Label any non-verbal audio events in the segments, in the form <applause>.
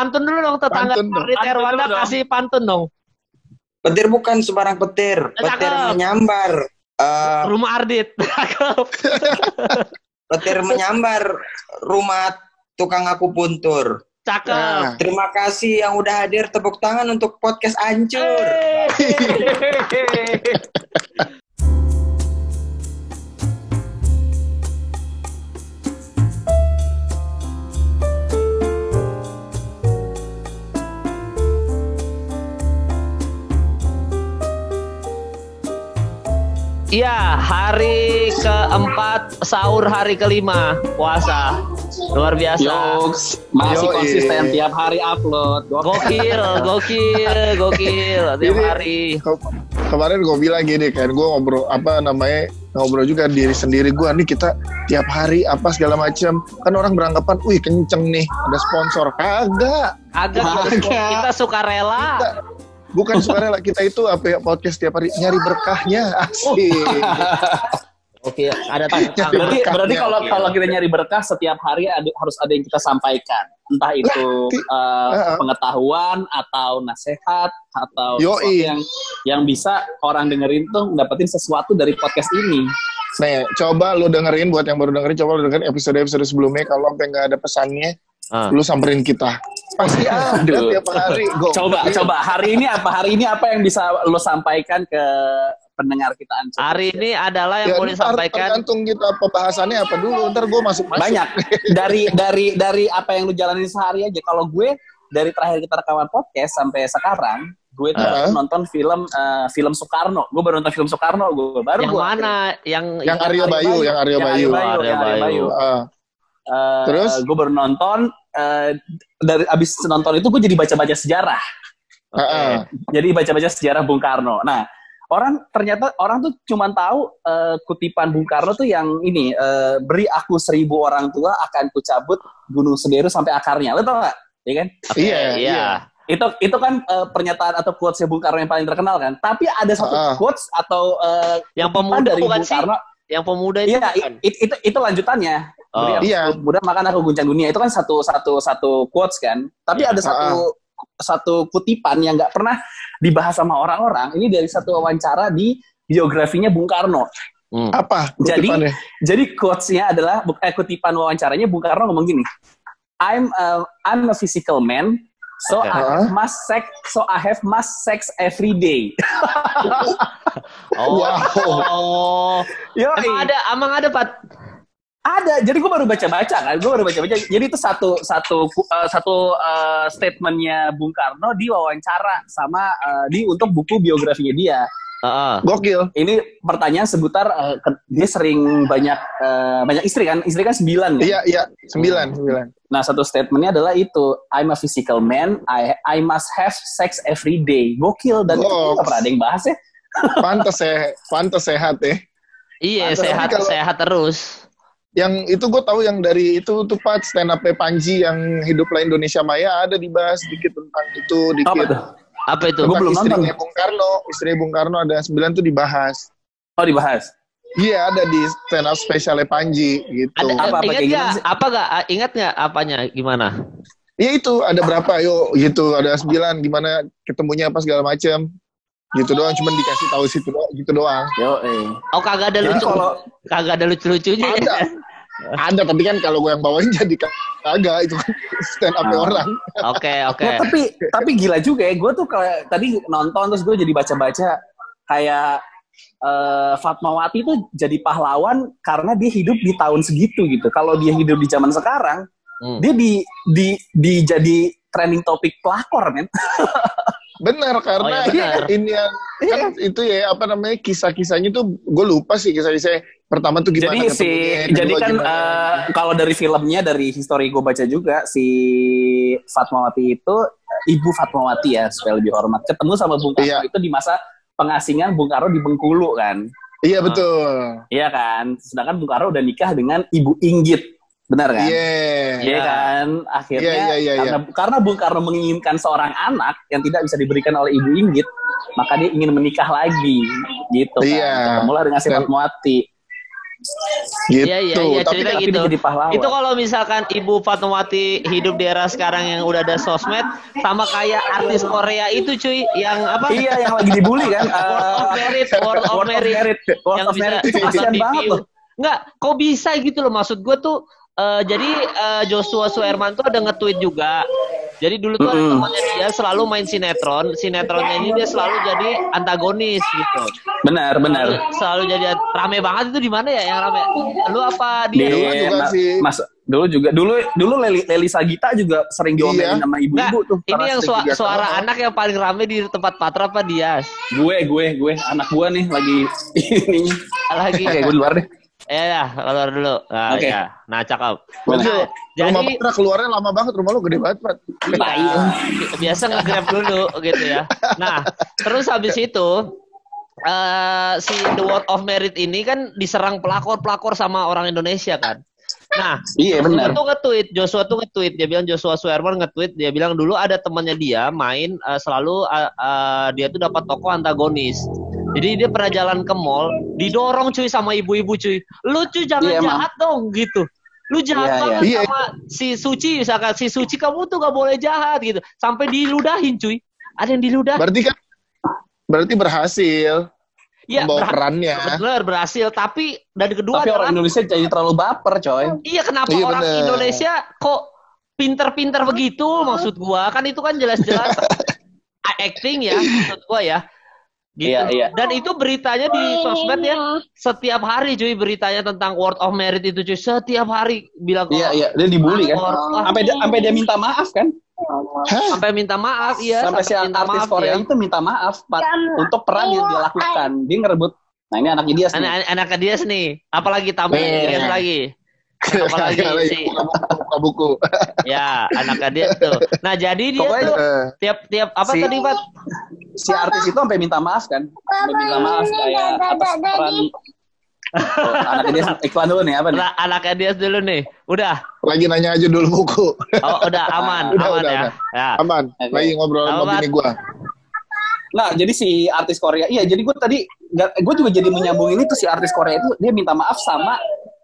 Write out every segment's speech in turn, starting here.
pantun dulu dong tetangga Pantun dong. kasih pantun dong. Petir bukan sembarang petir. Petir Cakep. menyambar. Eh, Rumah Ardit. <laughs> Petir menyambar rumah tukang aku puntur. Cakep. Nah, Terima kasih yang udah hadir. Tepuk tangan untuk podcast Ancur. <laughs> Iya, hari keempat sahur hari kelima puasa. Luar biasa. Yoks, masih Yoi. konsisten tiap hari upload. Gokil, <laughs> gokil, gokil tiap Ini- hari. ke- kemarin gue bilang gini kan, gue ngobrol apa namanya ngobrol juga diri sendiri gue nih kita tiap hari apa segala macam kan orang beranggapan, wih kenceng nih ada sponsor kagak Agak Agak. kita suka rela. Bukan sukarela kita itu apa ya podcast tiap hari nyari berkahnya <laughs> asik Oke, ada tentang Berarti, berarti kalau kalau kita nyari berkah setiap hari ada, harus ada yang kita sampaikan. Entah itu uh, pengetahuan atau nasihat atau Yoi. sesuatu yang yang bisa orang dengerin tuh dapetin sesuatu dari podcast ini. Nih, coba lu dengerin buat yang baru dengerin, coba lu dengerin episode-episode sebelumnya kalau sampai nggak ada pesannya, Ah. lu samperin kita. Pasti ada Aduh. tiap hari. Gua- Coba coba hari ini apa hari ini apa yang bisa lo sampaikan ke pendengar kita Ancur? Hari ini adalah yang Ya, mau ntar disampaikan. tergantung kita pembahasannya apa dulu. Ntar gue masuk masuk. banyak dari dari dari apa yang lu jalanin sehari aja. Kalau gue dari terakhir kita rekaman podcast sampai sekarang, gue tuh baru nonton film eh, film Soekarno. Gue baru nonton film Soekarno. Gue baru Yang gua- mana? Yang Yang Aryo Bayu, yang Aryo Yang Bayu. Aryo Aryo yang Aryo Bayu. Bayu. Ah, Eh, Terus? gue baru nonton eh, dari abis nonton itu gue jadi baca-baca sejarah. ah, ah. Jadi baca-baca sejarah Bung Karno. Nah, orang ternyata orang tuh cuma tahu eh, kutipan Bung Karno tuh yang ini eh, beri aku seribu orang tua akan kucabut Gunung Semeru sampai akarnya. Lo tau gak? Iya kan? Iya, iya. iya. Itu itu kan eh, pernyataan atau quotesnya Bung Karno yang paling terkenal kan. Tapi ada satu Ah. quotes atau eh, Yang pemuda dari bukan Bung sih? Karno. Yang pemuda itu Iya, bukan? i- itu itu lanjutannya. Oh. Iya. seribu Muda makan aku guncang dunia itu kan satu satu satu quotes kan. Tapi Iya. ada satu satu kutipan yang nggak pernah dibahas sama orang-orang. Ini dari satu wawancara di biografinya Bung Karno. Hmm. Apa? Jadi- kutipannya? Jadi quotes-nya adalah eh, kutipan wawancaranya Bung Karno ngomong gini. I'm a, I'm a physical man, so I have mass sex, so I have mass sex every day. Oh. Wow. Oh. Yo, Emang ada, emang ada Pat. Ada, jadi gue baru baca-baca kan, gue baru baca-baca. Jadi itu satu satu uh, satu uh, statementnya Bung Karno di wawancara sama uh, di untuk buku biografinya dia. Heeh. Gokil. Ini pertanyaan seputar uh, dia sering banyak uh, banyak istri kan, istri kan sembilan. kan? Iya, iya. Sembilan, sembilan. Nah satu statementnya adalah itu, I'm a physical man, I I must have sex every day. Gokil dan itu Goks. nggak pernah ada yang bahas ya. <laughs> Pantes sehat, pantes sehat ya. Iya, Pantes, sehat kalau- sehat terus. Yang itu gue tahu yang dari itu tuh Pat stand up Panji yang hiduplah Indonesia Maya ada dibahas sedikit tentang itu dikit. Apa tuh? Apa itu? Gua Tentang belum nonton. istrinya Bung Karno, istri Bung Karno ada sembilan tuh dibahas. Oh dibahas. Iya ada di stand up spesialnya Panji gitu. Ada, Apa- apa ingat kayak nggak? gimana sih? Apa nggak? Ah, Ingat nggak apanya? Gimana? Iya itu ada berapa yuk gitu ada sembilan gimana ketemunya apa segala macam gitu doang cuman dikasih tahu situ doang gitu doang Yo, eh. Oh kagak ada Jadi lucu. kalau Kagak ada lucu-lucunya. ya? ada ada tapi kan kalau gue yang bawain <laughs> jadi kagak itu kan stand up Ah. orang Oke, <laughs> oke. Ya, tapi tapi gila juga ya. Gue tuh kayak tadi nonton terus gue jadi baca-baca kayak eh, Fatmawati tuh jadi pahlawan karena dia hidup di tahun segitu gitu. Kalau dia hidup di zaman sekarang, Hmm. dia di di di jadi trending topik pelakor men. <laughs> benar karena Oh, iya, benar. ini yang kan itu ya apa namanya kisah-kisahnya tuh gue lupa sih kisah-kisah pertama tuh gimana jadi si ketemunya, jadi kan gimana. eh, kalau dari filmnya dari history gue baca juga si Fatmawati itu ibu Fatmawati ya supaya lebih hormat ketemu sama Bung Karno Iya. itu di masa pengasingan Bung Karno di Bengkulu kan. iya betul Iya kan? Sedangkan Bung Karno udah nikah dengan Ibu Inggit. Benar kan? iya Iya kan? Akhirnya Iya, iya, iya, karena, karena Bung Karno menginginkan seorang anak yang tidak bisa diberikan oleh Ibu Inggit, maka dia ingin menikah lagi. Gitu kan. Iya. Ketemulah dengan si Fatmawati. Gitu. Iya, iya, iya, Tapi cerita Tapi gitu. pahlawan. Itu kalau misalkan Ibu Fatmawati hidup di era sekarang yang udah ada sosmed, sama kayak artis Korea itu cuy, yang apa? Iya, yang lagi dibully kan. <laughs> World of Eh, Merit, World of Merit. World yang of bisa Merit. Kasian TV. banget loh. Enggak, kok bisa gitu loh maksud gue tuh eh, jadi eh, Joshua Suherman tuh ada nge-tweet juga. Jadi dulu tuh ada Mm-mm. temannya dia selalu main sinetron, sinetronnya ini dia selalu jadi antagonis gitu. Benar, benar. Selalu, selalu jadi rame banget itu di mana ya yang rame? Lu apa Di dia? Dulu juga ma- sih. Mas, dulu juga dulu dulu Leli, Leli Sagita juga sering diomelin Iya. sama ibu-ibu tuh. ini yang juga suara sama- anak yang paling rame di tempat Patra apa Dias? gue gue gue anak gue nih lagi <laughs> ini Lagi. oke gue di luar deh Ya, ya, keluar dulu. Nah, Oke. ya. Nah, cakep. Nah, Rumah jadi Patra keluarnya lama banget, rumah lu gede banget, Pat. Nah, iya. biasa nge-grab dulu gitu ya. Nah, terus habis itu eh si The World of Merit ini kan diserang pelakor-pelakor sama orang Indonesia kan. Nah, iya Joshua benar tuh nge-tweet, Joshua tuh nge-tweet, dia bilang Joshua Suherman nge-tweet, dia bilang dulu ada temannya dia main eh, selalu eh, eh, dia tuh dapat toko antagonis. Jadi dia pernah jalan ke mall, didorong cuy sama ibu-ibu cuy. Lu cuy jangan Iya, emang. jahat dong gitu. Lu jahat Iya, banget iya. sama si Suci misalkan si Suci kamu tuh gak boleh jahat gitu. Sampai diludahin cuy. Ada yang diludahin. Berarti kan berarti berhasil Iya, membawa berha- perannya. bener berhasil. Tapi dan kedua tapi adalah orang Indonesia jadi terlalu baper coy Iya kenapa Iya, orang bener. Indonesia kok pinter-pinter begitu maksud gua kan itu kan jelas-jelas <laughs> acting ya maksud gua ya. Gitu. Iya, iya. Dan itu beritanya di sosmed ya. setiap hari cuy beritanya tentang Word of Merit itu cuy. Setiap hari bilang iya oh, iya. Dia dibully kan? sampai dia sampai dia minta maaf kan? Hah? sampai minta maaf iya sampai si minta artis maaf Korea ya. itu minta maaf Pat, untuk peran yang dia lakukan. dia ngerebut. Nah ini anaknya dia Anak anaknya dia nih. Apalagi tamu Iya. lihat lagi apalagi <laughs> Lagi si buka buku, ya anaknya dia tuh nah jadi dia Pokoknya, tuh Eh, tiap tiap apa si- tadi Pak si artis itu sampai minta maaf kan sampai minta maaf kayak atas peran Oh, anaknya dia <laughs> iklan dulu nih apa nih Nah, anaknya dia dulu nih. Udah. lagi nanya aja dulu buku. Oh, udah aman, Udah, aman udah, ya. udah. Ya. Aman. Lagi ngobrol sama bini gua. Nah, jadi si artis Korea, iya, jadi gue tadi, gue juga jadi menyambung ini tuh si artis Korea itu dia minta maaf sama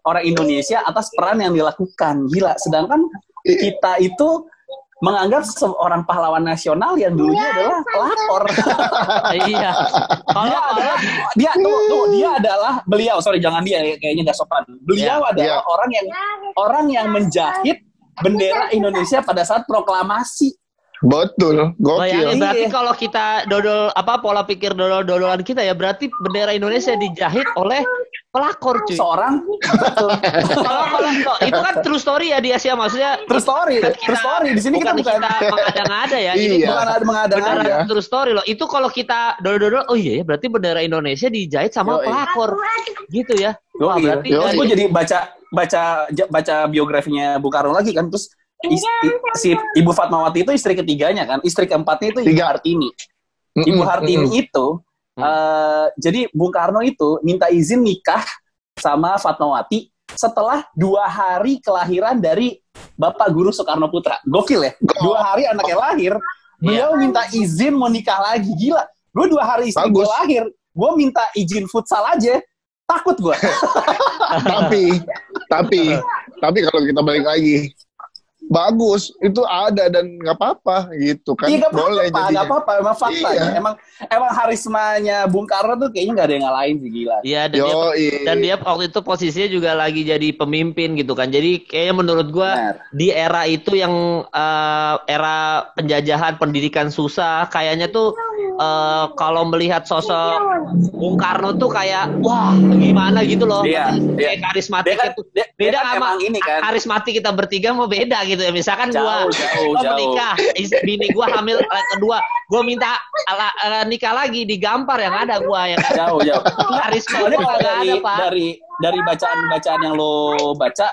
orang Indonesia atas peran yang dilakukan, gila. Sedangkan kita itu menganggap seorang pahlawan nasional yang dulunya adalah pelakor. <laughs> iya. Kalau dia adalah, dia tuh, tuh, dia adalah beliau, sorry jangan dia, kayaknya gak sopan. Beliau Ya, adalah ya. orang yang orang yang menjahit bendera Indonesia pada saat proklamasi. Betul, bayangin gokil. berarti Iya. kalau kita dodol apa pola pikir dodol-dodolan kita ya berarti bendera Indonesia dijahit oleh pelakor cuy. Seorang Kalau kalau kalau- itu kan true story ya di Asia maksudnya true story, bukan true story. Di sini kita bukan bukan kita mengada-ngada ya. <laughs> Ini Iya. bukan ada mengada-ngada. beneran true story loh. Itu kalau kita dodol-dodol, oh iya ya berarti bendera Indonesia dijahit sama Yoi. pelakor. Gitu ya. Wah, Yoi. berarti dari- gue jadi baca baca baca biografinya Bung Karno lagi kan terus is- i- si Ibu Fatmawati itu istri ketiganya kan istri keempatnya itu Ibu. Hartini Ibu Hartini mm-mm. Eh, jadi Bung Karno itu minta izin nikah sama Fatmawati setelah dua hari kelahiran dari Bapak Guru Soekarno Putra. Gokil ya? Dua hari anaknya lahir beliau minta izin mau nikah lagi. Gila. Gue dua hari istri gue lahir gue minta izin futsal aja. Takut gue <laughs> tapi tapi tapi kalau kita balik lagi bagus itu ada dan nggak apa-apa gitu kan Iya gak boleh apa-apa, jadinya. gak apa-apa, emang fakta. Iya. Emang emang harismanya Bung Karno tuh kayaknya gak ada yang ngalahin sih gila. Iya dan dia Yo, dan dia waktu itu posisinya juga lagi jadi pemimpin gitu kan. Jadi kayaknya menurut gua Benar. di era itu yang eh, era penjajahan pendidikan susah, kayaknya tuh eh, kalau melihat sosok Bung Karno tuh kayak wah gimana gitu loh. Iya, Kayak iya. karismatik Dia kan, itu. dia, dia Beda kan sama ini kan. karismatik kita bertiga mau beda gitu ya. Misalkan gua Jauh, jauh, gua jauh. menikah, bini gua hamil eh, kedua, gua minta ala, ala nikah lagi digampar yang ada gua ya kan. Jauh, jauh. Karisma nggak dari, ada, Pak. dari dari bacaan-bacaan yang lo baca,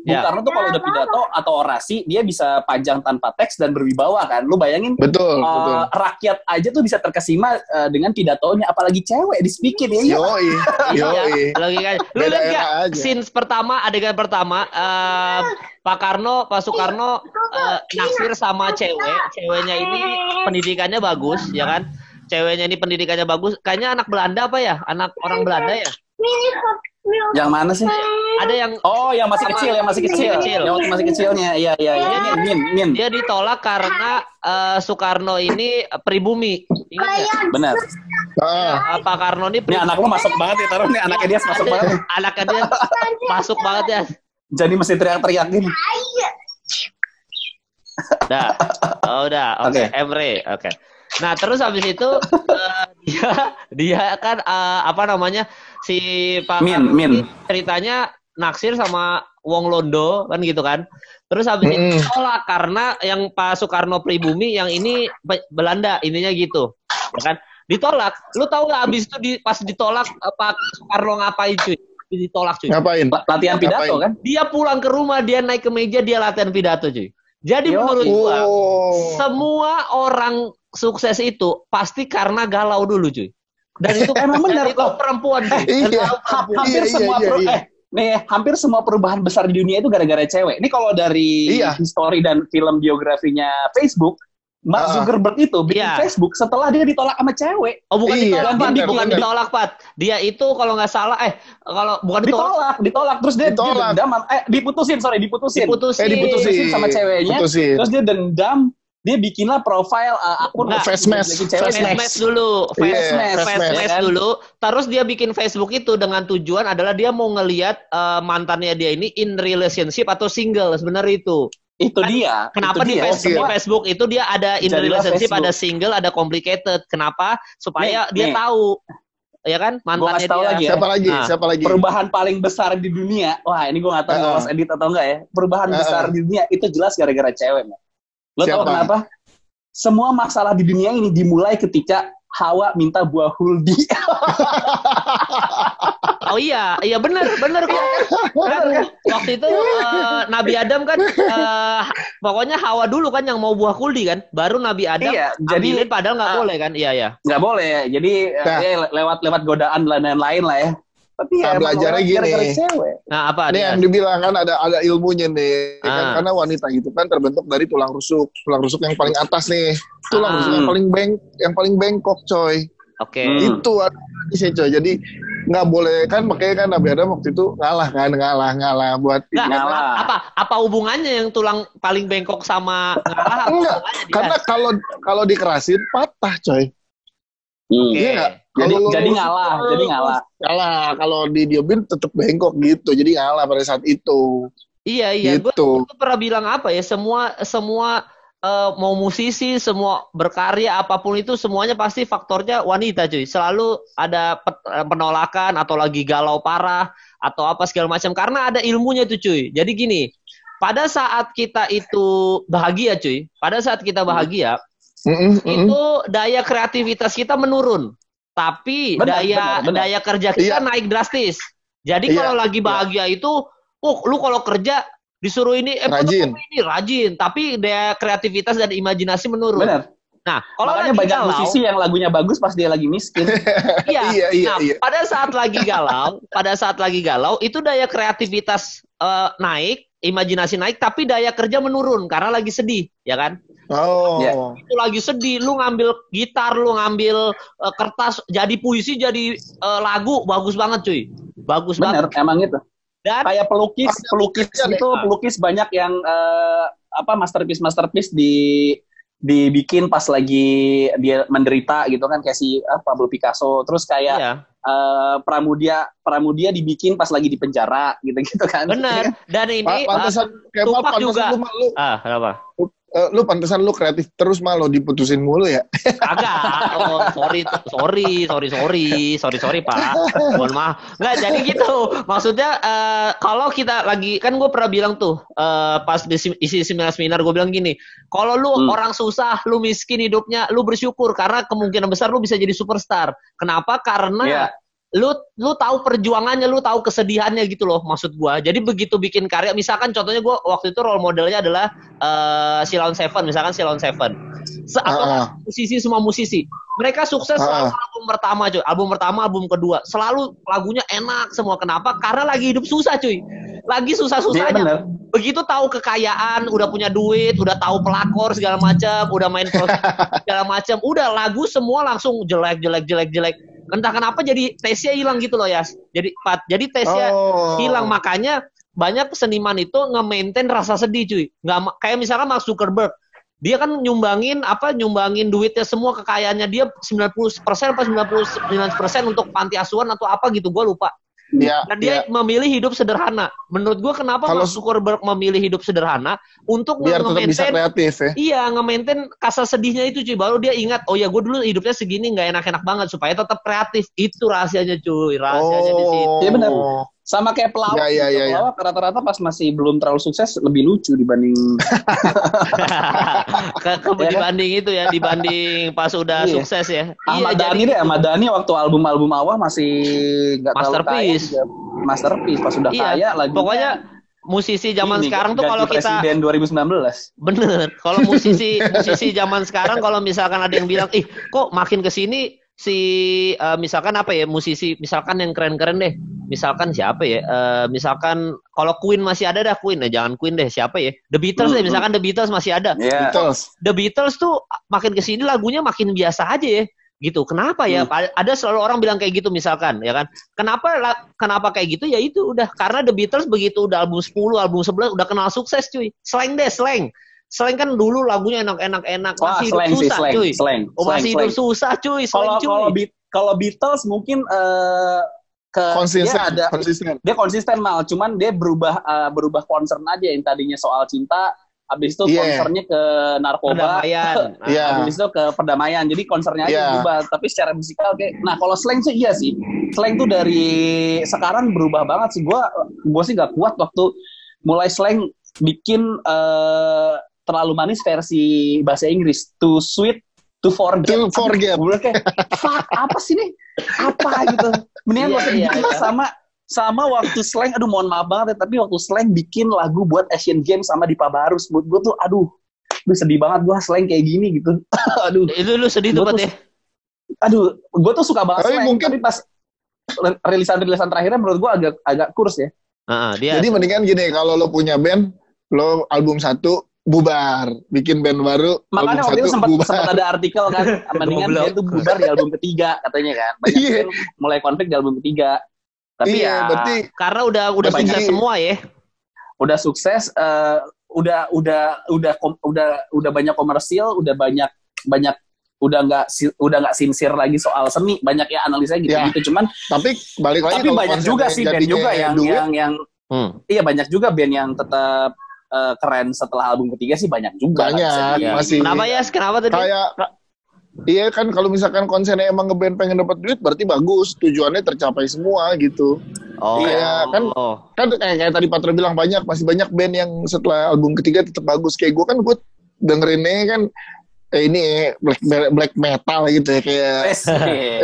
Bung Ya. Karno tuh kalau udah pidato atau orasi, dia bisa panjang tanpa teks dan berwibawa kan. Lu bayangin betul eh, betul rakyat aja tuh bisa terkesima eh, dengan pidatonya, apalagi cewek di speaking ya. Iya. yoi yoi Iya, logika. Lu lihat era nggak aja. scenes pertama, adegan pertama, eh, Pak Karno, Pak Soekarno eh, naksir sama cewek, ceweknya ini pendidikannya bagus, ya kan? Ceweknya ini pendidikannya bagus, kayaknya anak Belanda apa ya? Anak orang Belanda ya? Yang mana sih? Ada yang Oh, yang masih kecil, yang masih kecil. Kecil. Yang waktu masih kecilnya. Iya, iya, iya. Min, min, min. dia ditolak karena eh, Soekarno ini pribumi. Ingat nggak? Benar. Ah, Eh, Pak Karno ini Ini pribumi. anak lu masuk banget ya, taruh nih anaknya dia masuk banget. Anaknya dia masuk banget ya. Jadi mesti teriak-teriak gini. Udah. Oh, udah. <laughs> Oke, Oke. Emre. Oke. Nah, terus habis itu <laughs> eh, dia dia kan eh, apa namanya? Si Pak Min, Min. ceritanya naksir sama Wong Londo kan gitu kan. Terus habis itu Mm-mm. ditolak karena yang Pak Soekarno pribumi yang ini Be- Belanda ininya gitu. Ya kan? Ditolak. Lu tahu nggak habis itu di, pas ditolak eh, Pak Soekarno ngapain cuy? Ditolak cuy. ngapain? La- Latihan pidato Ngapain? kan? Dia pulang ke rumah, dia naik ke meja, dia latihan pidato cuy. Jadi Yo. menurut gua Oh. semua orang sukses itu pasti karena galau dulu cuy. Dan itu <laughs> Emang itu loh. perempuan cuy. Iya. Ha- perempuan. hampir Iya, semua iya, iya. eh nih hampir semua perubahan besar di dunia itu gara-gara cewek. Ini kalau dari Iya. histori dan film biografinya Facebook, Mark Ah. Zuckerberg itu bikin Iya. Facebook setelah dia ditolak sama cewek. Oh bukan Iya, ditolak, Pat. bukan bener. ditolak, Pat. Dia itu kalau nggak salah eh kalau bukan ditolak, Ditolak, ditolak terus dia, dia Ditolak. dendam sama- eh diputusin, sorry, diputusin. diputusin. Eh diputusin. Diputusin sama ceweknya. Putusin. Terus dia dendam, dia bikinlah profile uh, akun Nggak, face mask, face mask dulu, face, Iya, face, face face mask, mask kan? dulu. Terus dia bikin Facebook itu dengan tujuan adalah dia mau ngelihat eh, mantannya dia ini in relationship atau single sebenarnya itu. Itu Kan, dia. Kenapa itu di dia. Facebook, di Facebook itu dia ada in Jadilah relationship, Facebook. ada single, ada complicated. Kenapa? Supaya Nih, dia nih. tahu, ya kan mantannya dia. lagi ya. Siapa lagi? Nah, Siapa lagi? perubahan paling besar di dunia. Wah, ini gue gak tahu Uh-uh. lolos edit atau enggak ya. Perubahan Uh-uh. besar di dunia itu jelas gara-gara cewek. Man. Lo tau kenapa? Semua masalah di dunia ini dimulai ketika Hawa minta buah huldi. <laughs> Oh iya, iya benar, benar kok. Kan, waktu itu eh, Nabi Adam kan eh, pokoknya Hawa dulu kan yang mau buah kuldi kan, baru Nabi Adam Iya, jadi- ambilin padahal nggak Ah. boleh kan? Iya ya. Nggak boleh. Jadi eh, Nah. ya, lewat lewat godaan dan lain-lain lah ya. Tapi ya Nah, emang belajarnya gini. cewek. Nah apa Ini dia? yang dibilang kan ada ada ilmunya nih, ya kan? Ah. karena wanita itu kan terbentuk dari tulang rusuk, tulang rusuk yang paling atas nih, tulang Ah. rusuk yang paling beng, yang paling bengkok, coy. Oke. Hmm. Itu ada sih, coy. Jadi nggak boleh kan, makanya kan Nabi Adam waktu itu ngalah kan, ngalah, ngalah buat Nggak. Ngalah. apa apa hubungannya yang tulang paling bengkok sama ngalah? Enggak? Karena kalau kalau dikerasin patah, coy. Hmm. Iya nggak? Jadi Kalau jadi ngalah, jadi ngalah. Ngalah, kalau didiemin tetap bengkok gitu. Jadi ngalah pada saat itu. Iya iya. Gue gitu. pernah bilang apa ya? Semua semua eh, mau musisi, semua berkarya apa pun itu semuanya pasti faktornya wanita cuy. Selalu ada eh, penolakan atau lagi galau parah atau apa segala macam karena ada ilmunya tuh cuy. Jadi gini, pada saat kita itu bahagia cuy, pada saat kita bahagia Mm-mm, mm-mm. itu daya kreativitas kita menurun. Tapi Benar, daya benar, benar. daya kerja kita Iya. naik drastis. Jadi Iya, kalau lagi bahagia itu, oh lu kalau kerja disuruh ini eh Rajin. ini rajin, tapi daya kreativitas dan imajinasi menurun. Benar. Nah, kalau Makanya lagi banyak galau, musisi yang lagunya bagus pas dia lagi miskin. <laughs> iya. Iya, iya, nah, iya. pada saat lagi galau, pada saat lagi galau itu daya kreativitas eh, naik, imajinasi naik, tapi daya kerja menurun karena lagi sedih, ya kan? Oh. Iya. itu lagi sedih, lu ngambil gitar, lu ngambil eh, kertas, jadi puisi, jadi eh, lagu, bagus banget cuy, bagus Bener, banget. emang itu. Dan Kayak pelukis, pelukis itu pelukis banyak yang eh, apa masterpiece masterpiece di dibikin pas lagi dia menderita gitu kan kayak si ah, Pablo Picasso terus kayak iya, eh, Pramudia Pramudia dibikin pas lagi di penjara gitu-gitu kan. bener. Dan Pa- ini, pantesan Kemal Tupac pantesan juga. lu ah, kenapa? Eh, lu pantesan lu kreatif terus mah lo diputusin mulu ya. <laughs> Kagak. Oh, sorry, sorry, sorry, sorry, sorry, sorry, Pak. Mohon maaf. Nggak, jadi gitu. Maksudnya eh, kalau kita lagi kan gue pernah bilang tuh eh, pas isi seminar-seminar gue bilang gini, kalau lu Hmm. orang susah, lu miskin hidupnya, lu bersyukur karena kemungkinan besar lu bisa jadi superstar. Kenapa? Karena Iya. Lu lu tahu perjuangannya, lu tahu kesedihannya gitu loh maksud gua. Jadi begitu bikin karya, misalkan contohnya gua waktu itu role modelnya adalah eh Silon Seven, misalkan Silon Seven. Se atau Ah, ah. musisi semua musisi. Mereka sukses Ah, selalu album pertama cuy, album pertama, album kedua, selalu lagunya enak semua. Kenapa? Karena lagi hidup susah cuy. Lagi susah-susahnya. bener. Begitu tahu kekayaan, udah punya duit, udah tahu pelakor segala macam, udah main <laughs> segala macam, udah lagu semua langsung jelek jelek jelek jelek. Entah kenapa jadi taste-nya hilang gitu loh ya. Jadi Pat, jadi taste-nya Oh. hilang makanya banyak seniman itu nge-maintain rasa sedih cuy. Nggak kayak misalkan Mark Zuckerberg dia kan nyumbangin apa nyumbangin duitnya semua kekayaannya dia 90% apa 99% untuk panti asuhan atau apa gitu gue lupa Ya, dan dia ya. memilih hidup sederhana menurut gue kenapa Kalau- Mark Zuckerberg memilih hidup sederhana untuk biar tetap bisa nge-maintain kreatif ya. Iya, nge-maintain kasar sedihnya itu cuy. Baru dia ingat, oh ya gue dulu hidupnya segini nggak enak-enak banget supaya tetap kreatif. Itu rahasianya cuy, rahasianya di situ. Iya, benar. Sama kayak pelawak. Iya, iya, gitu. iya, iya. Pelawak rata-rata pas masih belum terlalu sukses lebih lucu dibanding ke, ke- <laughs> Ya kan? dibanding itu ya, dibanding pas udah Iya. sukses ya. Ahmad iya, Dhani jadi deh. Ahmad Dhani waktu album-album awal masih nggak terlalu kaya. Masterpiece. juga. Masterpiece. Pas sudah Iya, kaya lagi. pokoknya musisi zaman sekarang tuh kalau kita presiden 2019. bener, kalau musisi musisi zaman sekarang kalau misalkan ada yang bilang, ih kok makin ke sini si eh, misalkan apa ya musisi misalkan yang keren-keren deh. Misalkan siapa ya Eh, misalkan kalau Queen masih ada dah Queen. Ya jangan Queen deh siapa ya? The Beatles deh Hmm, misalkan The Beatles masih ada. Iya. Beatles. The Beatles tuh makin ke sini lagunya makin biasa aja ya. Gitu. Kenapa ya? Hmm. ada selalu orang bilang kayak gitu misalkan ya kan? Kenapa kenapa kayak gitu? Ya itu udah. Karena The Beatles begitu udah album 10 album 11 udah kenal sukses cuy. Slang deh slang slang kan dulu lagunya enak-enak enak Wah, masih hidup slang sih, susah slang, cuy slang, oh, slang, masih slang. hidup susah cuy slang Kalau cuy kalau Beat- kalau Beatles mungkin eh, ke Konsisten, dia ada konsisten. dia konsisten mal, cuman dia berubah eh, berubah concern aja yang tadinya soal cinta, habis itu Iya. concernnya ke narkoba, perdamaian <laughs> Nah, Iya. habis itu ke perdamaian. Jadi concernnya aja Iya. berubah, tapi secara musikal kayak nah kalau slang sih iya sih. Slang tuh dari sekarang berubah banget sih. Gua gua sih nggak kuat waktu mulai slang bikin eh, terlalu manis versi bahasa Inggris. Too sweet to forget. To forget. Gue kayak, fuck, apa sih nih? Apa gitu. Mendingan gak usah dibikin iya. lah sama sama waktu slang, aduh mohon maaf banget ya, tapi waktu slang bikin lagu buat Asian Games sama Dipa Barus, buat gue tuh, aduh, aduh sedih banget gue slang kayak gini gitu. <laughs> aduh, itu lu sedih tuh ya aduh, gue tuh suka banget Tapi slang, mungkin- tapi pas rilisan-rilisan terakhirnya menurut gue agak agak kurs ya. Heeh, dia Jadi mendingan gini, kalau lo punya band, lo album satu bubar, bikin band baru, Makanya album waktu itu sempat sempat ada artikel kan, mendingan dia tuh bubar di album ketiga katanya kan. Banyak band mulai konflik di album ketiga. Tapi iya, ya, berarti karena udah udah Udah sukses banyak. semua ya udah sukses eh, udah udah udah kom- udah udah banyak komersil udah banyak banyak udah nggak udah nggak sincere lagi soal seni banyak ya analisa gitu Ya. gitu cuman tapi balik lagi tapi banyak juga yang sih band juga yang duit, yang yang Hmm. iya banyak juga band yang tetap eh, keren setelah album ketiga sih banyak juga Banyak, Bisa di- masih. kenapa ya kenapa tadi? Kayak Iya kan kalau misalkan konsennya emang ngeband pengen dapat duit berarti bagus. Tujuannya tercapai semua gitu. Oh. Iya, kan- oh. kan kayak, kayak tadi Patra bilang banyak masih banyak band yang setelah album ketiga tetap bagus. Kayak gue kan gue dengerinnya kan eh, ini black black metal gitu ya kayak <laughs> iya.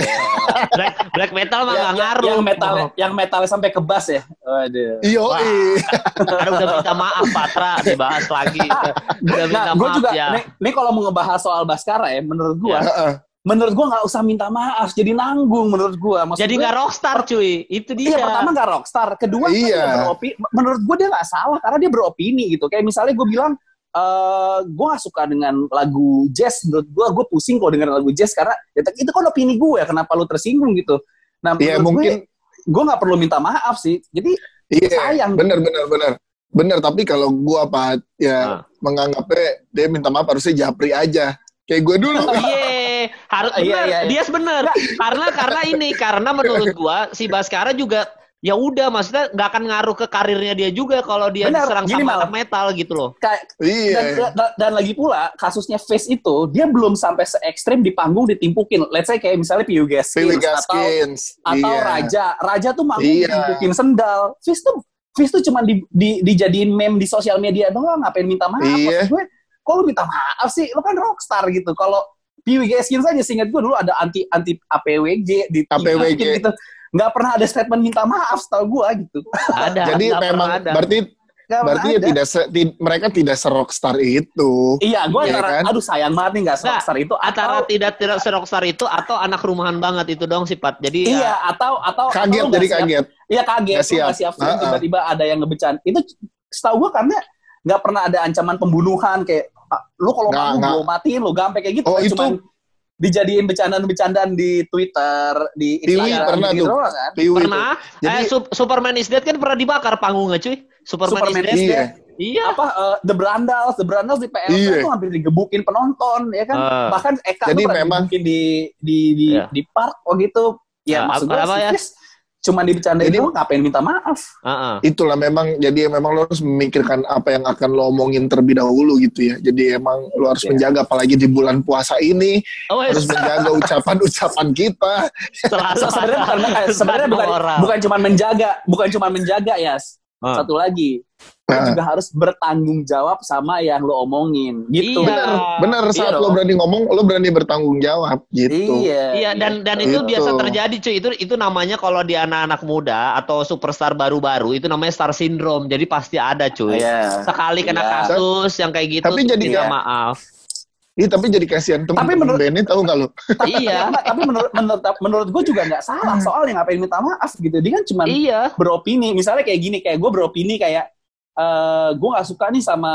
black, black metal mah nggak yang, ngaruh yang metal Oh. yang metalnya sampai ke bass ya waduh iyo Wah. <laughs> Karena udah minta maaf Patra dibahas lagi. <laughs> Udah minta nah gue maaf juga ya. nih, nih kalau mau ngebahas soal Baskara ya menurut gue Heeh. menurut gua nggak usah minta maaf jadi nanggung menurut gua Maksud Jadi gua, nggak rockstar cuy. Itu dia. iya pertama nggak rockstar kedua kan Iya. dia beropi menurut gua dia nggak salah karena dia beropini gitu kayak misalnya gua bilang eh gue gak suka dengan lagu jazz menurut gue gue pusing kalau dengan lagu jazz karena ya, itu kan opini gue ya kenapa lu tersinggung gitu nah Iya menurut mungkin gue nggak perlu minta maaf sih jadi iya sayang. bener bener bener bener tapi kalau gue apa ya Ah. menganggapnya dia minta maaf harusnya japri aja kayak gue dulu <laughs> Iya, harus Iya, benar. iya, iya. Dia bener. karena karena ini karena menurut gua si Baskara juga ya udah maksudnya nggak akan ngaruh ke karirnya dia juga kalau dia Benar, diserang gini, sama Mal. metal gitu loh. kayak iya dan, dan, dan lagi pula kasusnya Face itu dia belum sampai se ekstrim di panggung ditimpukin let's say kayak misalnya Piu Gaskins atau atau iya. Raja. Raja tuh manggung Iya. ditimpukin sendal. Fis tuh Fis tuh cuma di, di, dijadiin meme di sosial media doang, ngapain minta maaf? Iya. Maksud gue, kok lu minta maaf sih? Lu kan rockstar gitu. Kalau Piwi Gaskins aja, seingat gue dulu ada anti anti APWG di APWG. gitu. Nggak pernah ada statement minta maaf setahu gue gitu. Ada. jadi memang ada. berarti Nggak berarti ya tidak se- ti- mereka tidak serockstar itu Iya, gue antara, kan? aduh sayang banget nih nggak rockstar itu. antara atau, tidak tidak serokstar itu atau anak rumahan banget itu dong sifat. Jadi iya, ya, atau atau kaget atau jadi siap- kaget Iya kaget, lu siap. nggak siap tiba-tiba ada yang ngebecan. Itu setahu gue karena nggak pernah ada ancaman pembunuhan kayak "Ah, lu kalau mau gue matiin lu, gak sampai kayak gitu. Oh, Kayak itu- cuman dijadiin bercandaan-bercandaan di Twitter, di Instagram, pernah gitu tuh. doang kan. Itu. Pernah? Jadi- eh, Sup- Superman is Dead kan pernah dibakar panggungnya cuy. Superman, Superman is Dead. Iya. Iya. Apa eh, The Brandals, The Brandals di PLC Iya. tuh hampir digebukin penonton ya kan. Ah. Bahkan Eka Jadi tuh pernah memang- digebukin di di di, Iya. di park oh gitu. Ya, Ah, maksud apa- gue apa sih, ya? Cuma dibercandain doang ngapain minta maaf. Heeh. itulah memang jadi memang lo harus memikirkan apa yang akan lo omongin terlebih dahulu gitu ya jadi emang lo harus Iya. menjaga apalagi di bulan puasa ini Oh, harus menjaga ucapan-ucapan kita setelah sebenarnya eh, sebenarnya bukan bukan cuma menjaga, bukan cuma menjaga ya. Ah. Satu lagi, lo Nah. juga harus bertanggung jawab sama yang lo omongin gitu. Iya. bener bener Iya saat lo dong. berani ngomong lo berani bertanggung jawab gitu Iya. Iya dan dan itu Gitu. biasa terjadi cuy. Itu itu namanya kalau di anak-anak muda atau superstar baru-baru itu namanya star syndrome. Jadi pasti ada cuy. Iya. Sekali kena Iya. kasus yang kayak gitu Tapi jadi minta kayak- maaf. Ih, tapi jadi kasihan temen Tapi menurut- Benny tahu nggak lo <laughs> iya. Tapi menurut menurut menurut gue juga nggak salah soalnya ngapain minta maaf gitu. Dia kan cuma Iya. beropini. Misalnya kayak gini, kayak gue beropini kayak eh gue nggak suka nih sama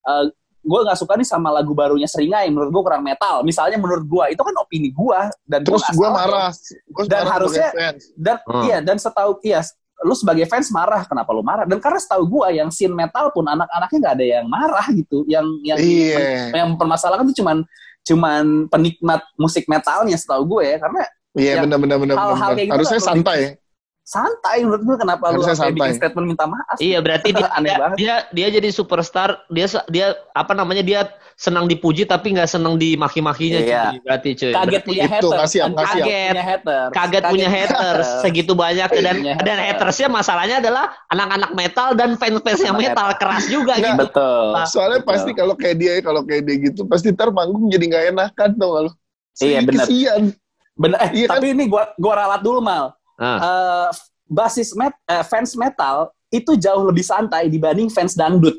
eh gue nggak suka nih sama lagu barunya Seringai. Menurut gue kurang metal. Misalnya menurut gue itu kan opini gue dan terus gue marah Dan marah harusnya- dan Hmm. iya dan setahu iya lu sebagai fans marah kenapa lu marah? Dan karena setahu gua yang scene metal pun anak-anaknya nggak ada yang marah gitu. Yang yang iya. yang permasalahan tuh cuman cuman penikmat musik metalnya setahu gue ya. Karena iya yang benar benar benar hal-hal kayak gitu harusnya kan santai santai menurut gue kenapa lu sampai bikin santai. statement minta maaf Iya berarti <laughs> dia, Aneh dia, banget. dia dia jadi superstar dia dia apa namanya dia senang dipuji tapi nggak senang dimaki-makinya Iya. cuy. Berarti cuy. kaget punya Itu, haters kasihan, Kaget kasihan. punya haters kaget punya haters segitu banyak dan Punya dan haters. hatersnya masalahnya adalah anak-anak metal dan fans-fansnya metal metal. keras juga Nggak, gitu. betul soalnya Betul. pasti kalau kayak dia kalau kayak dia gitu pasti ntar manggung jadi nggak enakan tau gak lo Iya, benar. bener eh Iya kan? tapi ini gua gua ralat dulu mal Ah. Eh, basis met, eh, fans metal itu jauh lebih santai dibanding fans dangdut.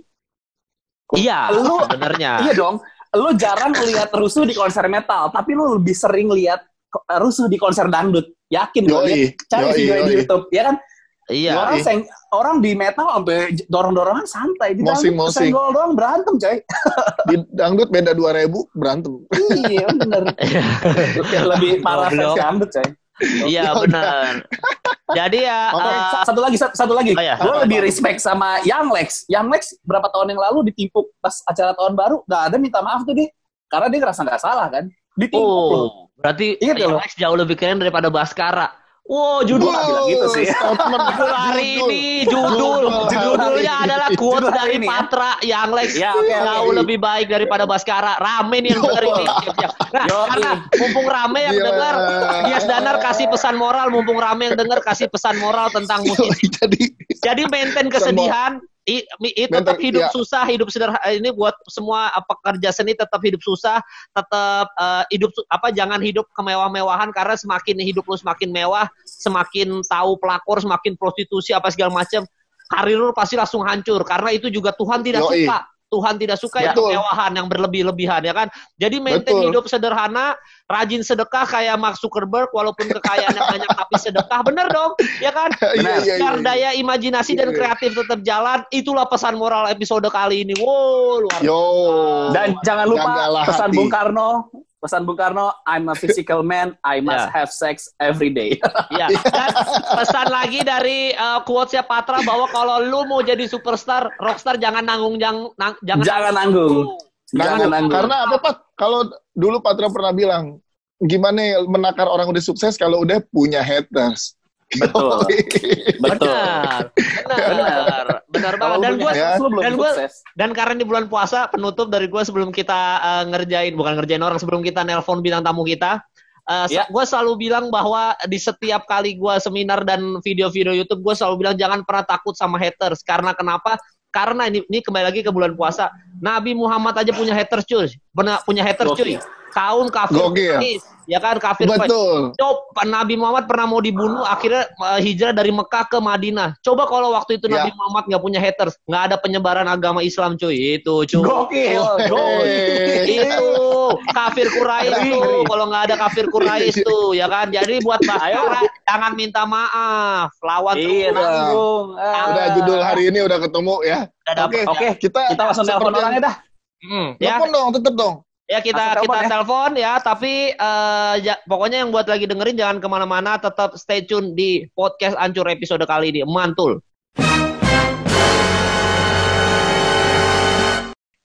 Iya, Lu- sebenarnya. Iya dong. Lu jarang lihat rusuh di konser metal, tapi lu lebih sering lihat rusuh di konser dangdut. Yakin gue Yoi, Cari yoi, video di yoi. YouTube, ya kan? Iya. Orang seng, orang di metal sampai dorong-dorongan santai. Di dangdut Mosing-mosing. senggol doang berantem, coy. <laughs> di dangdut beda 2000 berantem iya, bener. <laughs> lebih parah fans dangdut, coy. <laughs> Iya benar. Jadi ya Oke, eh, sa- satu lagi, satu, satu lagi. Oh, iya. Gue lebih respect sama Young Lex. Young Lex berapa tahun yang lalu ditimpuk pas acara tahun baru, nggak ada minta maaf tuh dia. Karena dia ngerasa nggak salah kan. Ditimpuk loh. oh, berarti Iya, loh. Lex jauh lebih keren daripada Baskara. Wow, judul nggak bilang gitu sih. statement <laughs> judul hari Judul. ini judul Judul judulnya adalah quote Judul dari ini ya. Patra yang Lex Ya, oke. jauh lebih baik daripada Baskara. Rame nih yang denger ini. Nah, Yo, karena mumpung rame yang Gila. denger, Dias Danar kasih pesan moral, mumpung rame yang denger kasih pesan moral tentang musik. jadi Jadi maintain kesedihan, i, i- tetap hidup iya. susah, hidup sederhana. Ini buat semua uh, pekerja seni tetap hidup susah, tetap uh, hidup apa jangan hidup kemewah-mewahan karena semakin hidup lu semakin mewah, semakin tahu pelakor, semakin prostitusi apa segala macam, karir lu pasti langsung hancur karena itu juga Tuhan tidak Yoi. suka. Tuhan tidak suka yang Betul. kemewahan, yang berlebih-lebihan ya kan. Jadi maintain Betul. hidup sederhana, rajin sedekah kayak Mark Zuckerberg walaupun kekayaannya banyak tapi sedekah. Bener dong, ya kan? <laughs> iya iya Biar iya daya imajinasi dan Iya. kreatif tetap jalan. Itulah pesan moral episode kali ini. Wow, luar yo Dan jangan lupa pesan hati. Bung Karno. Pesan Bung Karno, I'm a physical man, I must Ya. have sex every day. <laughs> Ya. Dan pesan lagi dari uh, quotesnya Patra bahwa kalau lu mau jadi superstar, rockstar jangan nanggung jang, nang- jangan, Jangan nanggung. Jangan Jangan, nanggung. karena apa Pat? Kalau dulu Patra pernah bilang, gimana ya menakar orang udah sukses kalau udah punya haters. Betul. <laughs> Betul. Benar, benar, benar banget. Dan gue ya. dan gua- sukses. dan karena di bulan puasa penutup dari gue sebelum kita uh, ngerjain bukan ngerjain orang sebelum kita nelpon bintang tamu kita uh, Ya. gue selalu bilang bahwa di setiap kali gue seminar dan video-video YouTube gue selalu bilang jangan pernah takut sama haters karena kenapa karena ini, ini kembali lagi ke bulan puasa Nabi Muhammad aja punya haters cuy pernah punya haters cuy. Kaum kafir Gokil. Quraisy, ya kan kafir Quraisy. Betul. Coba Nabi Muhammad pernah mau dibunuh, akhirnya uh, hijrah dari Mekah ke Madinah. Coba kalau waktu itu Ya. Nabi Muhammad nggak punya haters, nggak ada penyebaran agama Islam cuy. Itu cuy. Gokil. Gokil. Itu kafir Quraisy ngeri. Kalau nggak ada kafir Quraisy <laughs> tuh, ya kan. Jadi buat Baskara jangan minta maaf, lawan Iya, terus. Ah. Udah judul hari ini udah ketemu ya. Oke, Oke, kita kita langsung telepon orangnya dah. Hmm, ya. Dong, tetep dong. Ya kita Langsung kita telepon ya. telepon ya, tapi eh, ja- pokoknya yang buat lagi dengerin jangan ke mana-mana, tetap stay tune di podcast Ancur episode kali ini. Mantul.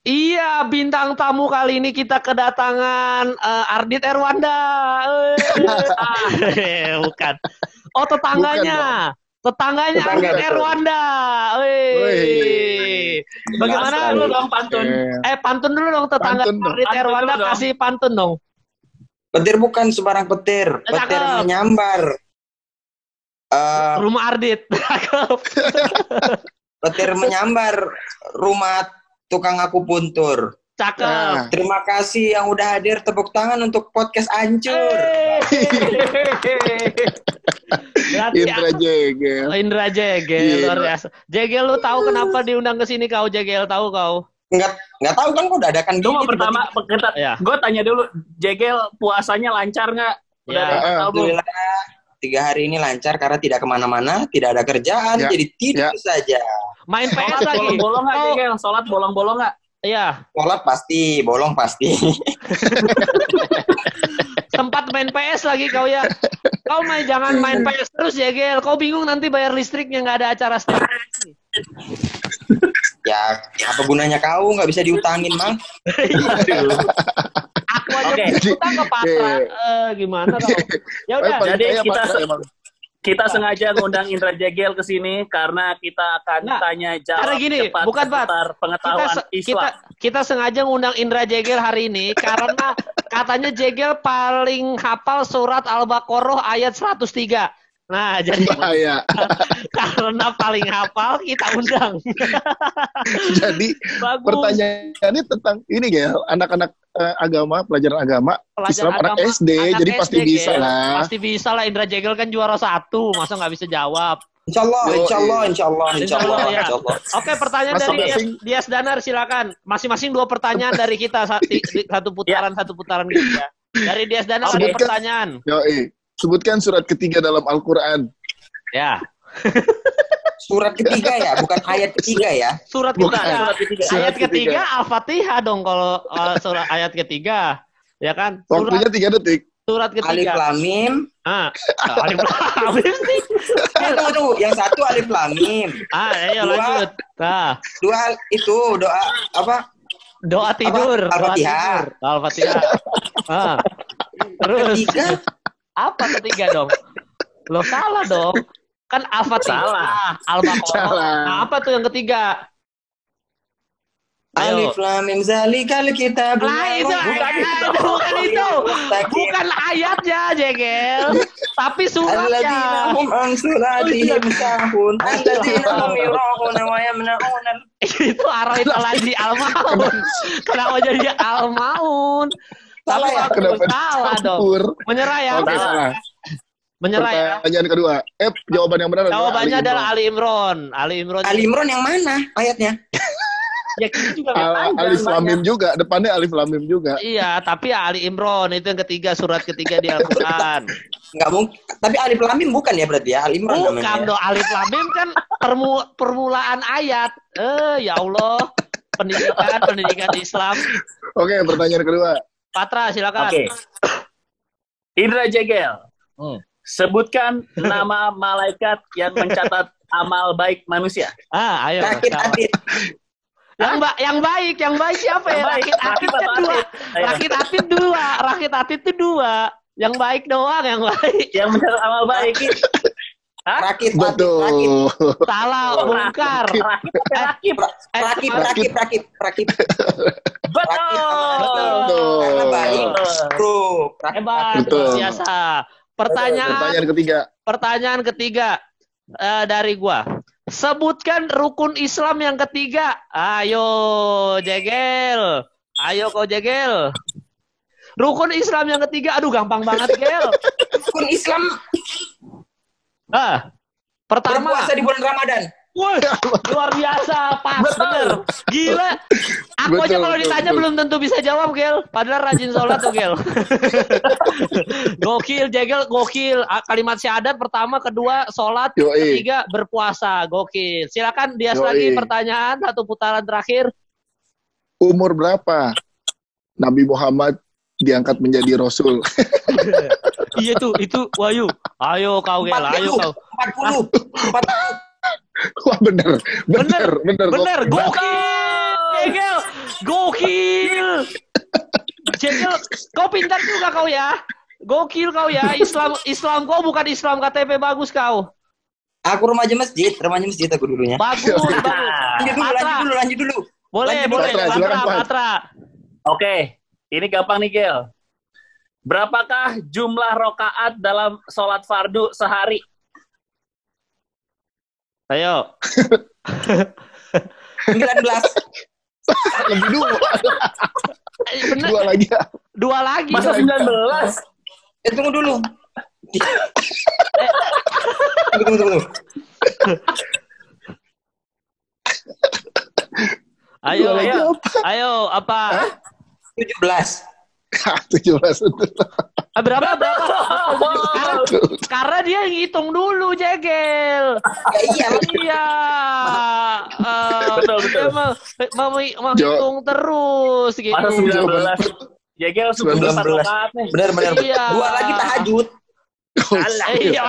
Iya, bintang tamu kali ini kita kedatangan eh, Ardit Erwanda. Eh, <laughs> bukan. Oh, tetangganya. Tetangganya Tetangga, Ardit betul. Erwanda. Wih. Bagaimana lu dong pantun. Eh, Eh pantun dulu dong tetangga Pantun Erwanda kasih pantun dong. Petir bukan sembarang petir. Petir Cakep. menyambar. Eh, Rumah Ardit. <laughs> Petir menyambar rumah tukang aku puntur. Cakep. Nah. Terima kasih yang udah hadir. Tepuk tangan untuk podcast Ancur. Berarti Indra Jegel. Indra Jegel Iya. luar biasa. Jegel lu tahu kenapa diundang ke sini kau Jegel tahu kau? Nggak, nggak tahu kan kok dadakan Itu gini. pertama kita, Ya. gue tanya dulu, Jegel puasanya lancar nggak? Udah Ya. ada? Alhamdulillah tiga hari ini lancar karena tidak ke mana-mana, tidak ada kerjaan, Ya. jadi tidur Ya. saja. Main PS lagi. bolong-bolong nggak, Jegel? Sholat bolong-bolong nggak? Iya, Sholat pasti, bolong pasti. <laughs> sempat main PS lagi kau ya. Kau main jangan main PS terus Jegel. Kau bingung nanti bayar listriknya nggak ada acara streaming. <laughs> ya, apa gunanya kau nggak bisa diutangin mal? Aku aja Oke. utang ke Patra. Eh, gimana kau? <laughs> Ya udah. Jadi kita- emang. Kita sengaja ngundang Indra Jegel ke sini karena kita akan Nah, tanya jawab karena gini, cepat bukan, seputar kita pengetahuan se- Islam. kita kita sengaja ngundang Indra Jegel hari ini karena katanya Jegel paling hafal surat Al-Baqarah ayat 103. Nah, <laughs> jadi Bahaya. <laughs> karena paling hafal kita undang. <laughs> Jadi Bagus. pertanyaannya tentang ini ya anak-anak eh, agama pelajaran agama Pelajaran Islam anak agama, SD anak jadi SD, pasti bisa Gel. lah. Pasti bisa lah Indra Jegel kan juara satu, masa nggak bisa jawab. Insya Allah, insya Allah, insya Allah, insya Insya Allah, ya. insya Allah. Oke, pertanyaan dari Dias. Dias Danar silakan. Masing-masing dua pertanyaan dari kita satu putaran satu putaran gitu ya. Dari Dias Danar ada pertanyaan. Yoi. Sebutkan surat ketiga dalam Al-Quran. Ya. Surat ketiga ya, bukan ayat ketiga ya. Surat Bukan. ketiga. Surat ketiga. Surat ayat ketiga, ketiga. Al-Fatihah dong kalau uh, surat ayat ketiga. Ya kan? Surat, Waktunya tiga detik. surat Alif ketiga. Lam Mim. Ah, alif lam mim sih. <laughs> Eh, tunggu, tunggu. Yang satu Alif Lam Mim. Ah, ayo Dua. lanjut. Nah, Dua itu doa apa? doa tidur, Al-Fatihah. Al-Fatihah. Ah. Terus Ketiga apa ketiga dong? Lo salah dong. Kan Al-Fatihah, Salah. Al-Baqarah. <laughs> Salah. Nah, apa tuh yang ketiga? Alif Lam Mim Zalikal itu, Bukan itu, bukan itu. Bukan ayatnya, Jegel. Tapi suratnya. <laughs> yura'una wa yamna'una. itu lagi Al-Maun. Kenapa jadi Al-Maun? Salah ya? Kenapa salah dong. Menyerah ya. Oke, Salah. salah. Menyerah ya. Pertanyaan kedua. Eh, jawaban yang benar Jawabannya Ali adalah. Ali Imron. Ali Imron. Ali Imran yang mana ayatnya? <laughs> Ya kita juga Al- Alif banyak. Lamim juga, depannya Alif Lamim juga. Iya, tapi ya Ali Imron itu yang ketiga surat ketiga di Al-Qur'an. <laughs> Enggak mungkin. Tapi Alif Lam Mim bukan ya berarti ya? Ali Imran Bukan namanya. ya? dong Alif Lam Mim kan permu- permulaan ayat. Eh, ya Allah. Pendidikan pendidikan Islam. Oke, pertanyaan kedua. Patra silakan. Oke. <coughs> Indra Jegel. Hmm. Sebutkan <coughs> nama malaikat yang mencatat amal baik manusia. Ah, ayo. Rakit. Adit. Yang, ba- yang baik, yang baik siapa Yang ya? baik, Rakit kan atau dua. Rakit Atid dua. Rakit Atid itu dua. Yang baik doang, yang baik. Yang mencatat amal baik. <laughs> Hah? Rakit Adit. Rakit. Betul. Salah, bongkar. Rakib apa rakib? Eh, Rakit, Rakit. rakit, rakit, rakit. Betul. Betul. Karena baik. Rakit. Hebat, Betul. luar biasa. Pertanyaan, Pertanyaan ketiga. pertanyaan ketiga eh, dari gua. Sebutkan rukun Islam yang ketiga. Ayo, Jegel. Ayo kau Jegel. Rukun Islam yang ketiga, aduh gampang banget, Gel. Rukun Islam Ah, pertama, berpuasa di bulan Ramadan. Wih, luar biasa, pas Betul. bener. Gila. Aku aja kalau ditanya betul. belum tentu bisa jawab, Gel. Padahal rajin sholat tuh, Gel. <laughs> gokil, Jegel, gokil. Kalimat syahadat pertama, kedua sholat, Yoi. ketiga berpuasa. Gokil. Silakan Dias Yoi. lagi pertanyaan satu putaran terakhir. Umur berapa? Nabi Muhammad diangkat menjadi rasul. <laughs> Iya tuh, itu Wahyu. Ayo kau Gel, ayo kau. 40. 40. Wah bener, bener, bener. Bener, Gokil. gokil. Jegel, gokil. Jegel, kau pintar juga kau ya. Gokil kau ya. Islam Islam kau bukan Islam KTP bagus kau. Aku remaja masjid, remaja masjid aku dulunya. Bagus, bagus. Lanjut dulu, lanjut dulu, lanjut dulu. Boleh, Lanjut, boleh. Patra. Patra. Oke, ini gampang nih Gel. Berapakah jumlah rokaat dalam sholat fardu sehari? Ayo. <laughs> 19. <laughs> Lebih dua, Eh, Bener, dua lagi. dua lagi. Masa 19? Eh, tunggu dulu. tunggu, tunggu, tunggu. Ayo, lagi ayo. apa? Ayo, apa? 17. Tujuh belas betul. Ah, berapa, berapa? Karena, karena dia ngitung dulu, Jegel. Ya iya, Iya. Eh, Betul, betul. dia mau, mau, mau menghitung terus gitu. Masa 19? Ya Gel, 19 19. rokaat nih. benar benar. Iya. Dua lagi tahajud. Eh, iya,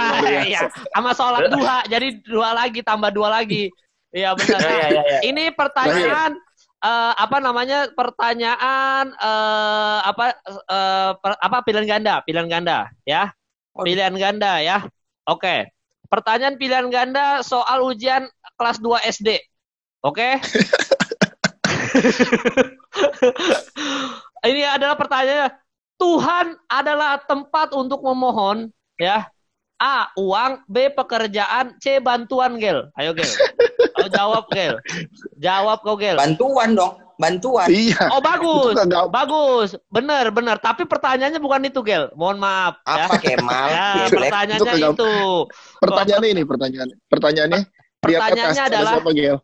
iya. Sama sholat duha, jadi dua lagi tambah dua lagi. Iya benar. Iya, iya, iya. Ini pertanyaan eh, apa namanya? Pertanyaan eh, apa eh, per- apa pilihan ganda, pilihan ganda, ya. Pilihan ganda ya. Oke. Pertanyaan pilihan ganda soal ujian kelas 2 SD. Oke? <laughs> Ini adalah pertanyaannya. Tuhan adalah tempat untuk memohon, ya. A. Uang. B. Pekerjaan. C. Bantuan, Gel. Ayo, Gel. Kau jawab, Gel. Jawab kau, Gel. Bantuan dong, bantuan. Iya. Oh, bagus. Kagak- Bagus. Bener, bener. Tapi pertanyaannya bukan itu, Gel. Mohon maaf. ya. Apa Kemal? Ya, pertanyaannya Itu kagak- itu. Pertanyaannya ini pertanyaan. Pertanyaannya atas Pertanyaannya ada adalah siapa Gel?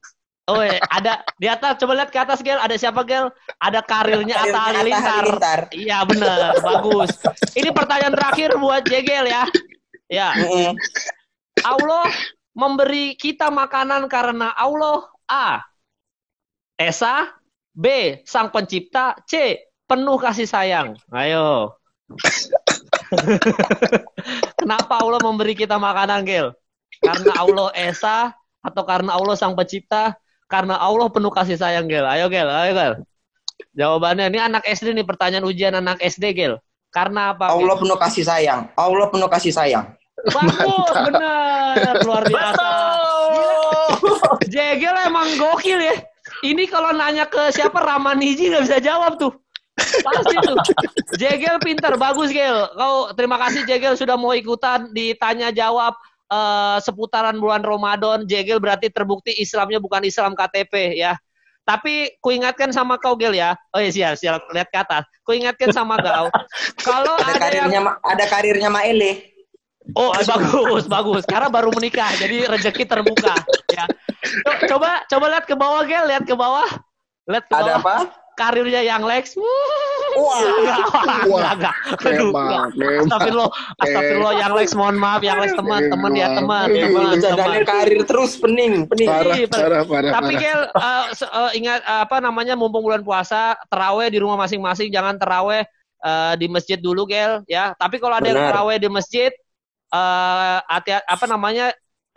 Oh, iya. ada di atas coba lihat ke atas Gel, ada siapa Gel? Ada karirnya Atta Halilintar. Halilintar. Iya, bener, bagus. Ini pertanyaan terakhir buat Jegel ya. Ya, Mm-mm. Allah memberi kita makanan karena Allah A. Esa, B. Sang pencipta, C. Penuh kasih sayang. Ayo. <laughs> Kenapa Allah memberi kita makanan, Gel? Karena Allah Esa atau karena Allah Sang Pencipta? Karena Allah penuh kasih sayang, Gel. Ayo, Gel. Ayo, Gel. Jawabannya ini anak SD nih pertanyaan ujian anak SD, Gel. Karena apa? Gel? Allah penuh kasih sayang. Allah penuh kasih sayang. Bagus, bener. Luar biasa. Jegel emang gokil ya. Ini kalau nanya ke siapa Ramaniji nggak bisa jawab tuh. Pasti tuh. Jegel pintar, bagus Gel. Kau terima kasih Jegel sudah mau ikutan ditanya jawab eh, seputaran bulan Ramadan. Jegel berarti terbukti Islamnya bukan Islam KTP ya. Tapi kuingatkan sama kau Gel ya. Oh iya siap, siap. Lihat ke atas. Kuingatkan sama kau. <laughs> Kalau Ada ada yang karirnya Ma- ada karirnya Maele. Oh bagus bagus karena baru menikah jadi rezeki terbuka ya. Co- Coba coba lihat ke bawah Gel lihat ke bawah lihat ke Ada bawah apa? karirnya yang Lex. Wah. Enggak, enggak, enggak. Aduh. Astagfirullah, astagfirullah yang Lex mohon maaf yang Lex teman teman ya teman teman teman. karir terus pening, pening. Parah, parah, parah, Tapi. Gel se- eh, ingat eh, apa namanya mumpung bulan puasa teraweh di rumah masing-masing jangan teraweh eh, di masjid dulu Gel ya. Tapi kalau ada yang teraweh di masjid eh hati apa namanya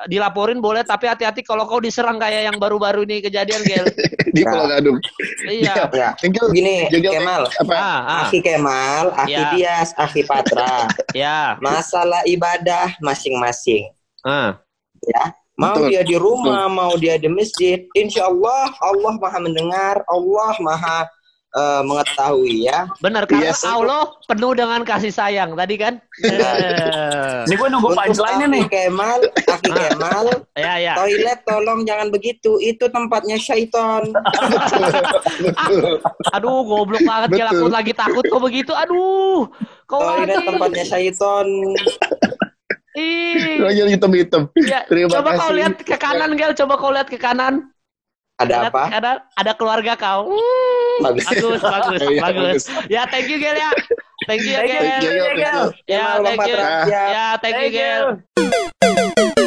dilaporin boleh tapi hati-hati kalau kau diserang kayak yang baru-baru ini kejadian Gel. <laughs> Di Pulau Gadung. iya. Ya, Thank you. begini Jaga- Kemal. Apa? Ah, ah, Akhi Kemal, Akhi Ya. Dias, Akhi Patra. <laughs> ya. Masalah ibadah masing-masing. Ah. Ya. Mau Betul, dia di rumah, mau dia di masjid, insya Allah Allah maha mendengar, Allah maha eh, mengetahui ya. Benar karena Yes. Allah penuh dengan kasih sayang tadi kan. Eh, Ini gue nunggu punchline-nya nih. Kemal, Akhi Ah. Kemal, ya ya. toilet tolong jangan begitu, itu tempatnya syaiton. <laughs> Aduh goblok banget Gel aku lagi takut kau begitu. Aduh. Kau Toilet lagi. tempatnya syaiton. Ih. Lagi hitam-hitam. Ya, Terima coba kau kasih. lihat ke kanan, Gel. Coba kau lihat ke kanan. Ada Lihat apa? kanan, ada keluarga kau. Hmm, Bagus. bagus, <laughs> bagus, Iya, bagus. Ya, thank you, Gel ya. Thank you, Gel. Thank you. Ya, thank you. Ya, thank you, Thank you. Gel.